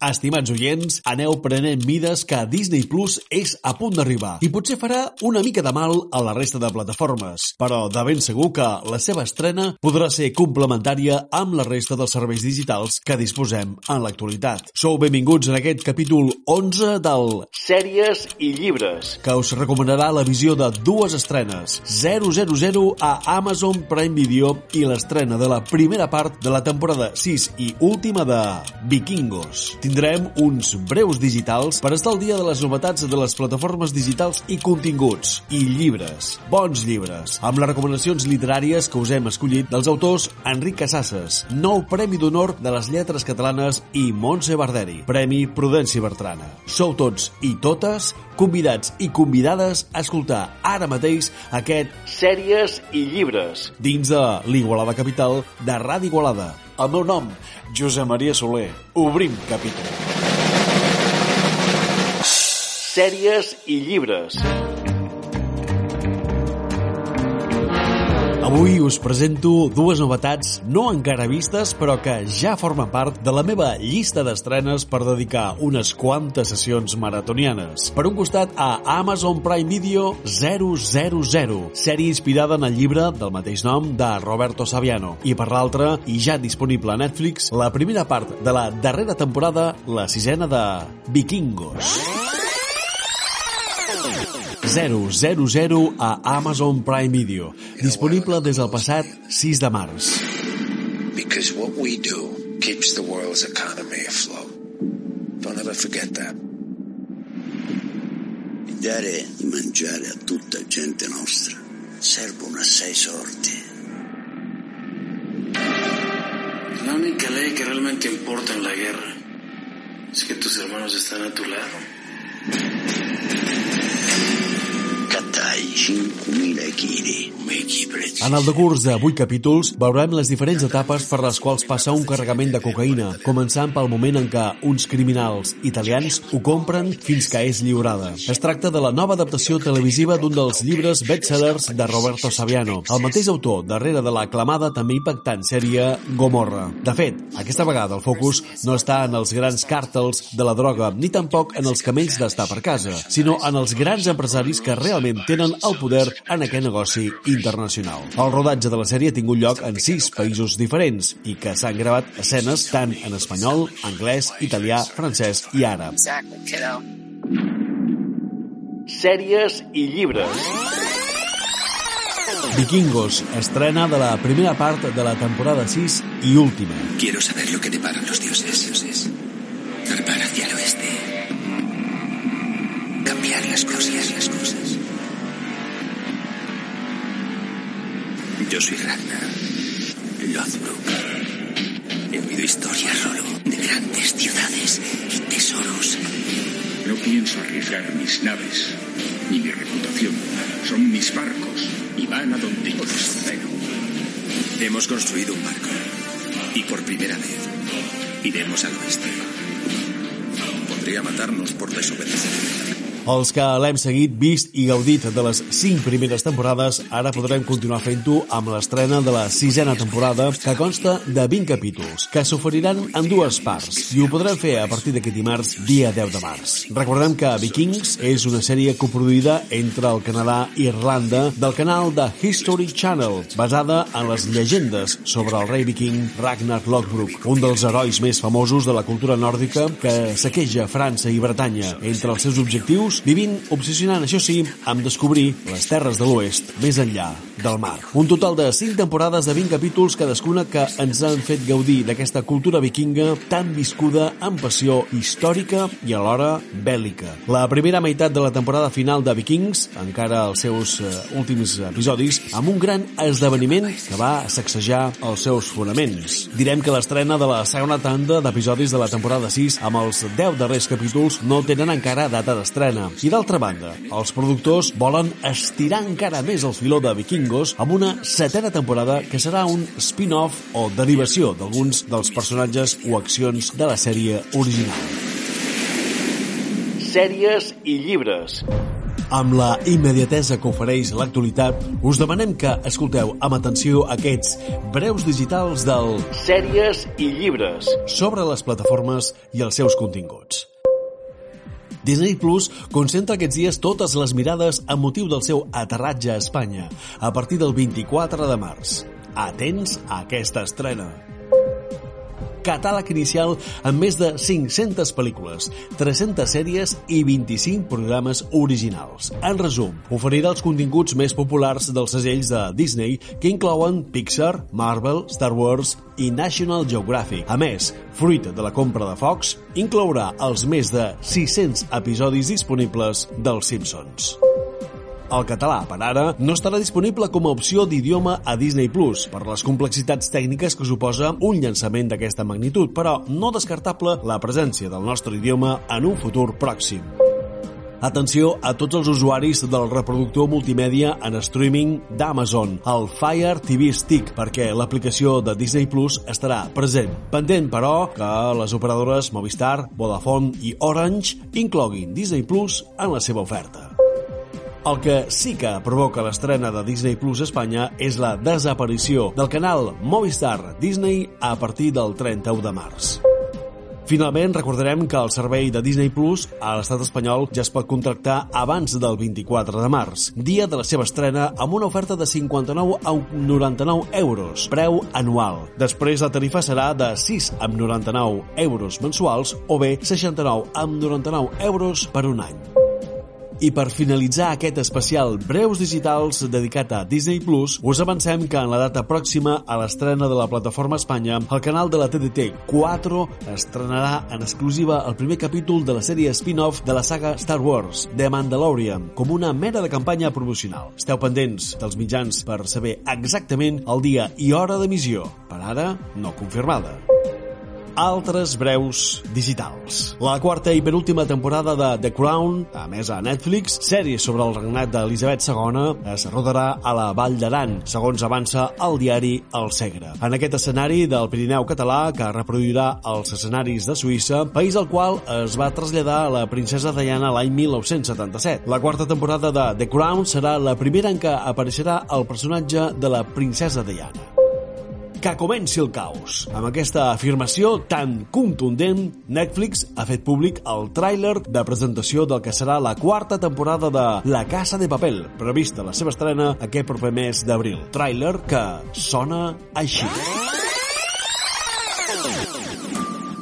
Estimats oients, aneu prenent mides que Disney Plus és a punt d'arribar. I potser farà una mica de mal a la resta de plataformes, però de ben segur que la seva estrena podrà ser complementària amb la resta dels serveis digitals que disposem en l'actualitat. Sou benvinguts en aquest capítol 11 del Sèries i llibres, que us recomanarà la visió de dues estrenes, 000 a Amazon Prime Video i l'estrena de la primera part de la temporada 6 i última de Vikingos tindrem uns breus digitals per estar al dia de les novetats de les plataformes digitals i continguts, i llibres, bons llibres, amb les recomanacions literàries que us hem escollit dels autors Enric Casasses, nou Premi d'Honor de les Lletres Catalanes i Montse Barderi, Premi Prudència Bertrana. Sou tots i totes convidats i convidades a escoltar ara mateix aquest Sèries i Llibres dins de l'Igualada Capital de Ràdio Igualada. El meu nom, Josep Maria Soler. Obrim capítol. Sèries i llibres. Avui us presento dues novetats no encara vistes, però que ja formen part de la meva llista d'estrenes per dedicar unes quantes sessions maratonianes. Per un costat, a Amazon Prime Video 000, sèrie inspirada en el llibre del mateix nom de Roberto Saviano. I per l'altra, i ja disponible a Netflix, la primera part de la darrera temporada, la sisena de Vikingos. 000 a Amazon Prime Video, disponible des del passat 6 de març. Because what we do keeps the world's economy afloat. Don't ever forget that. Dare di mangiare a tutta gente nostra servono assai sorti. La única ley que realmente importa en la guerra es que tus hermanos están a tu lado. Cattai 5.000 kg, mechi prezzi. En el decurs de 8 capítols veurem les diferents etapes per les quals passa un carregament de cocaïna, començant pel moment en què uns criminals italians ho compren fins que és lliurada. Es tracta de la nova adaptació televisiva d'un dels llibres bestsellers de Roberto Saviano, el mateix autor darrere de l'aclamada també impactant sèrie Gomorra. De fet, aquesta vegada el focus no està en els grans càrtels de la droga, ni tampoc en els camells d'estar per casa, sinó en els grans empresaris que realment tenen el poder en aquest negoci internacional. El rodatge de la sèrie ha tingut lloc en sis països diferents i que s'han gravat escenes tant en espanyol, anglès, italià, francès i àrab. Sèries i llibres. Vikingos, estrena de la primera part de la temporada 6 i última. Quiero saber lo que deparan los dioses. dioses. Zarpar hacia el oeste. Cambiar las cosas, las cosas. Yo soy Ragnar. Lothbrok. He oído historias, Rolo, de grandes ciudades y tesoros. No pienso arriesgar mis naves ni mi reputación. Son mis barcos y van a donde yo ordeno. Hemos construido un barco. Y por primera vez iremos al oeste. Podría matarnos por desobedecer. Els que l'hem seguit, vist i gaudit de les 5 primeres temporades, ara podrem continuar fent-ho amb l'estrena de la sisena temporada, que consta de 20 capítols, que s'oferiran en dues parts, i ho podrem fer a partir d'aquest dimarts, dia 10 de març. Recordem que Vikings és una sèrie coproduïda entre el Canadà i Irlanda del canal de History Channel, basada en les llegendes sobre el rei viking Ragnar Lothbrok, un dels herois més famosos de la cultura nòrdica que saqueja França i Bretanya. Entre els seus objectius, vivint obsessionant, això sí, amb descobrir les terres de l'oest més enllà del mar. Un total de 5 temporades de 20 capítols cadascuna que ens han fet gaudir d'aquesta cultura vikinga tan viscuda amb passió històrica i alhora bèl·lica. La primera meitat de la temporada final de Vikings, encara els seus uh, últims episodis, amb un gran esdeveniment que va sacsejar els seus fonaments. Direm que l'estrena de la segona tanda d'episodis de la temporada 6 amb els 10 darrers capítols no tenen encara data d'estrena. I d'altra banda, els productors volen estirar encara més el filó de Vikingos amb una setena temporada que serà un spin-off o derivació d'alguns dels personatges o accions de la sèrie original. Sèries i llibres. Amb la immediatesa que ofereix l'actualitat, us demanem que escolteu amb atenció aquests breus digitals del Sèries i llibres sobre les plataformes i els seus continguts. Disney Plus concentra aquests dies totes les mirades amb motiu del seu aterratge a Espanya a partir del 24 de març. Atents a aquesta estrena catàleg inicial amb més de 500 pel·lícules, 300 sèries i 25 programes originals. En resum, oferirà els continguts més populars dels segells de Disney que inclouen Pixar, Marvel, Star Wars i National Geographic. A més, fruit de la compra de Fox, inclourà els més de 600 episodis disponibles dels Simpsons. El català, per ara, no estarà disponible com a opció d'idioma a Disney Plus per les complexitats tècniques que suposa un llançament d'aquesta magnitud, però no descartable la presència del nostre idioma en un futur pròxim. Atenció a tots els usuaris del reproductor multimèdia en streaming d'Amazon, el Fire TV Stick, perquè l'aplicació de Disney Plus estarà present. Pendent, però, que les operadores Movistar, Vodafone i Orange incloguin Disney Plus en la seva oferta. El que sí que provoca l'estrena de Disney Plus Espanya és la desaparició del canal Movistar Disney a partir del 31 de març. Finalment, recordarem que el servei de Disney Plus a l'estat espanyol ja es pot contractar abans del 24 de març, dia de la seva estrena amb una oferta de 59 a 99 euros, preu anual. Després la tarifa serà de 6 amb 99 euros mensuals o bé 69 amb 99 euros per un any. I per finalitzar aquest especial Breus Digitals dedicat a Disney Plus, us avancem que en la data pròxima a l'estrena de la plataforma Espanya, el canal de la TDT 4 estrenarà en exclusiva el primer capítol de la sèrie spin-off de la saga Star Wars, The Mandalorian, com una mera de campanya promocional. Esteu pendents dels mitjans per saber exactament el dia i hora d'emissió, per ara no confirmada altres breus digitals. La quarta i penúltima temporada de The Crown, a més a Netflix, sèrie sobre el regnat d'Elisabet II, es rodarà a la Vall d'Aran, segons avança el diari El Segre. En aquest escenari del Pirineu català, que reproduirà els escenaris de Suïssa, país al qual es va traslladar la princesa Diana l'any 1977. La quarta temporada de The Crown serà la primera en què apareixerà el personatge de la princesa Diana que comenci el caos. Amb aquesta afirmació tan contundent, Netflix ha fet públic el tràiler de presentació del que serà la quarta temporada de La Casa de Papel, prevista la seva estrena aquest proper mes d'abril. Tràiler que sona així.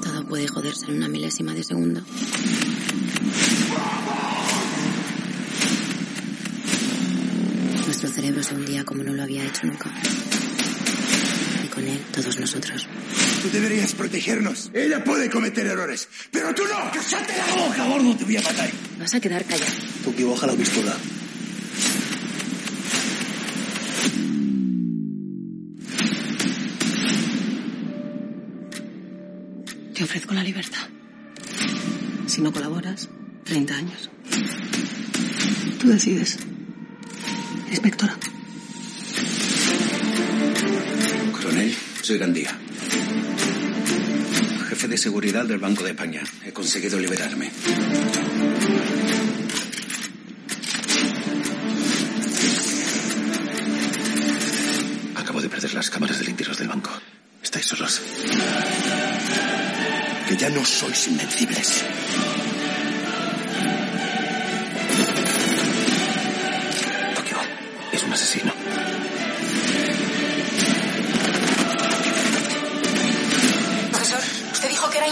Todo puede joderse en una milésima de segundo. Nuestro cerebro se hundía como no lo había hecho nunca con él, todos nosotros. Tú deberías protegernos. Ella puede cometer errores, pero tú no. ¡Cállate la boca, gordo! Te voy a matar. Vas a quedar callado. Tú que baja la pistola. Te ofrezco la libertad. Si no colaboras, 30 años. Tú decides. Inspectora. Soy Gandía. Jefe de seguridad del Banco de España. He conseguido liberarme. Acabo de perder las cámaras del interior del banco. Estáis solos. Que ya no sois invencibles.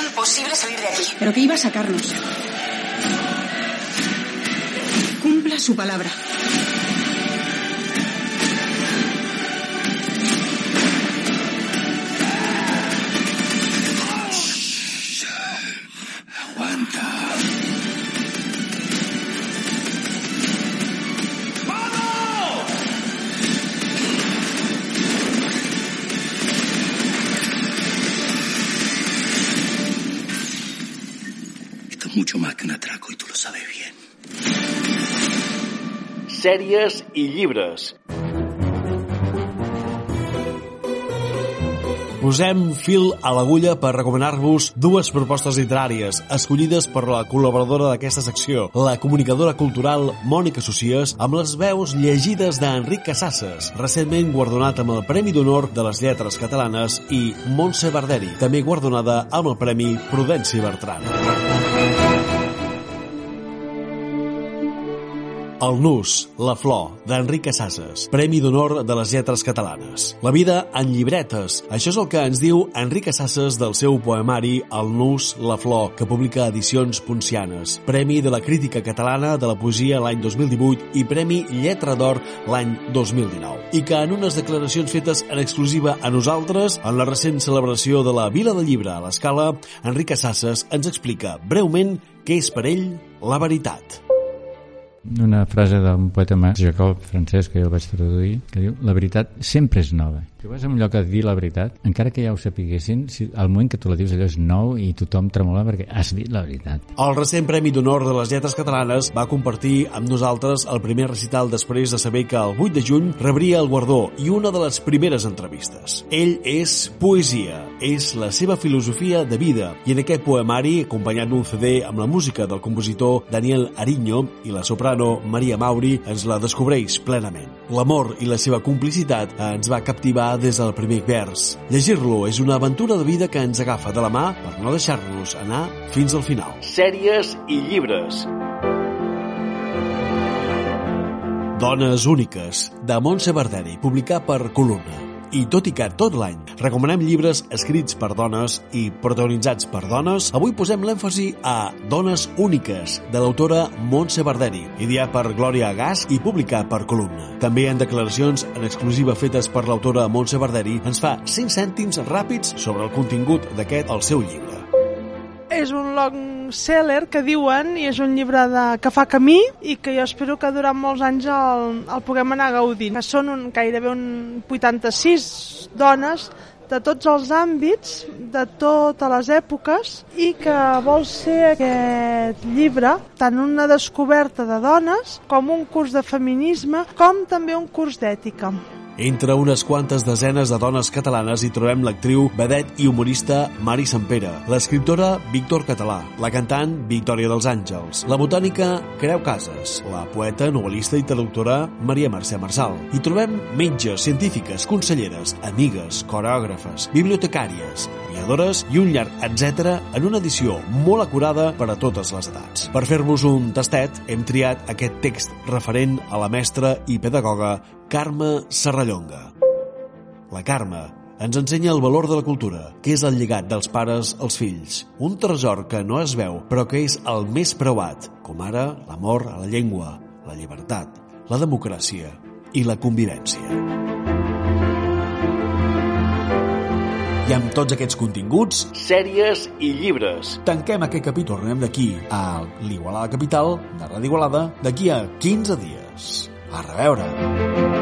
Imposible salir de aquí. Pero que iba a sacarnos. Cumpla su palabra. Mucho más que un atraco y tú lo sabes bien. Sèries i llibres. Posem fil a l'agulla per recomanar-vos dues propostes literàries escollides per la col·laboradora d'aquesta secció, la comunicadora cultural Mònica Socies, amb les veus llegides d'Enric Casasses, recentment guardonat amb el Premi d'Honor de les Lletres Catalanes, i Montse Barderi, també guardonada amb el Premi Prudència Bertran. El nus, la flor, d'Enric Casasses, Premi d'Honor de les Lletres Catalanes. La vida en llibretes. Això és el que ens diu Enric Casasses del seu poemari El nus, la flor, que publica Edicions Poncianes. Premi de la Crítica Catalana de la Poesia l'any 2018 i Premi Lletra d'Or l'any 2019. I que en unes declaracions fetes en exclusiva a nosaltres, en la recent celebració de la Vila del Llibre a l'Escala, Enric Casasses ens explica breument què és per ell la veritat. Una frase d'un poeta Jacob francès que jo el vaig traduir que diu la veritat sempre és nova si vas a un lloc a dir la veritat encara que ja ho sapiguessin si al moment que tu la dius allò és nou i tothom tremola perquè has dit la veritat El recent Premi d'Honor de les Lletres Catalanes va compartir amb nosaltres el primer recital després de saber que el 8 de juny rebria el guardó i una de les primeres entrevistes. Ell és poesia, és la seva filosofia de vida i en aquest poemari, acompanyat d'un CD amb la música del compositor Daniel Ariño i la soprano Maria Mauri, ens la descobreix plenament. L'amor i la seva complicitat ens va captivar des del primer vers. Llegir-lo és una aventura de vida que ens agafa de la mà per no deixar-nos anar fins al final. Sèries i llibres. Dones úniques, de Montse Barderi, publicar per Columna. I tot i que tot l'any recomanem llibres escrits per dones i protagonitzats per dones, avui posem l'èmfasi a Dones úniques, de l'autora Montse Barderi, ideat per Glòria Gas i publicat per Columna. També en declaracions en exclusiva fetes per l'autora Montse Barderi ens fa 5 cèntims ràpids sobre el contingut d'aquest el seu llibre. És un long seller que diuen i és un llibre de, que fa camí i que jo espero que durant molts anys el, el puguem anar gaudint. Que són un, gairebé un 86 dones de tots els àmbits, de totes les èpoques, i que vol ser aquest llibre tant una descoberta de dones, com un curs de feminisme, com també un curs d'ètica. Entre unes quantes desenes de dones catalanes hi trobem l'actriu, vedet i humorista Mari Sampere, l'escriptora Víctor Català, la cantant Victòria dels Àngels, la botànica Creu Casas, la poeta, novel·lista i traductora Maria Mercè Marçal. Hi trobem metges, científiques, conselleres, amigues, coreògrafes, bibliotecàries, aviadores i un llarg etc en una edició molt acurada per a totes les edats. Per fer-vos un tastet, hem triat aquest text referent a la mestra i pedagoga Carme Serrallonga. La Carme ens ensenya el valor de la cultura, que és el llegat dels pares als fills. Un tresor que no es veu, però que és el més preuat, com ara l'amor a la llengua, la llibertat, la democràcia i la convivència. I amb tots aquests continguts, sèries i llibres. Tanquem aquest capítol, anem d'aquí a l'Igualada Capital, de Ràdio Igualada, d'aquí a 15 dies. A reveure!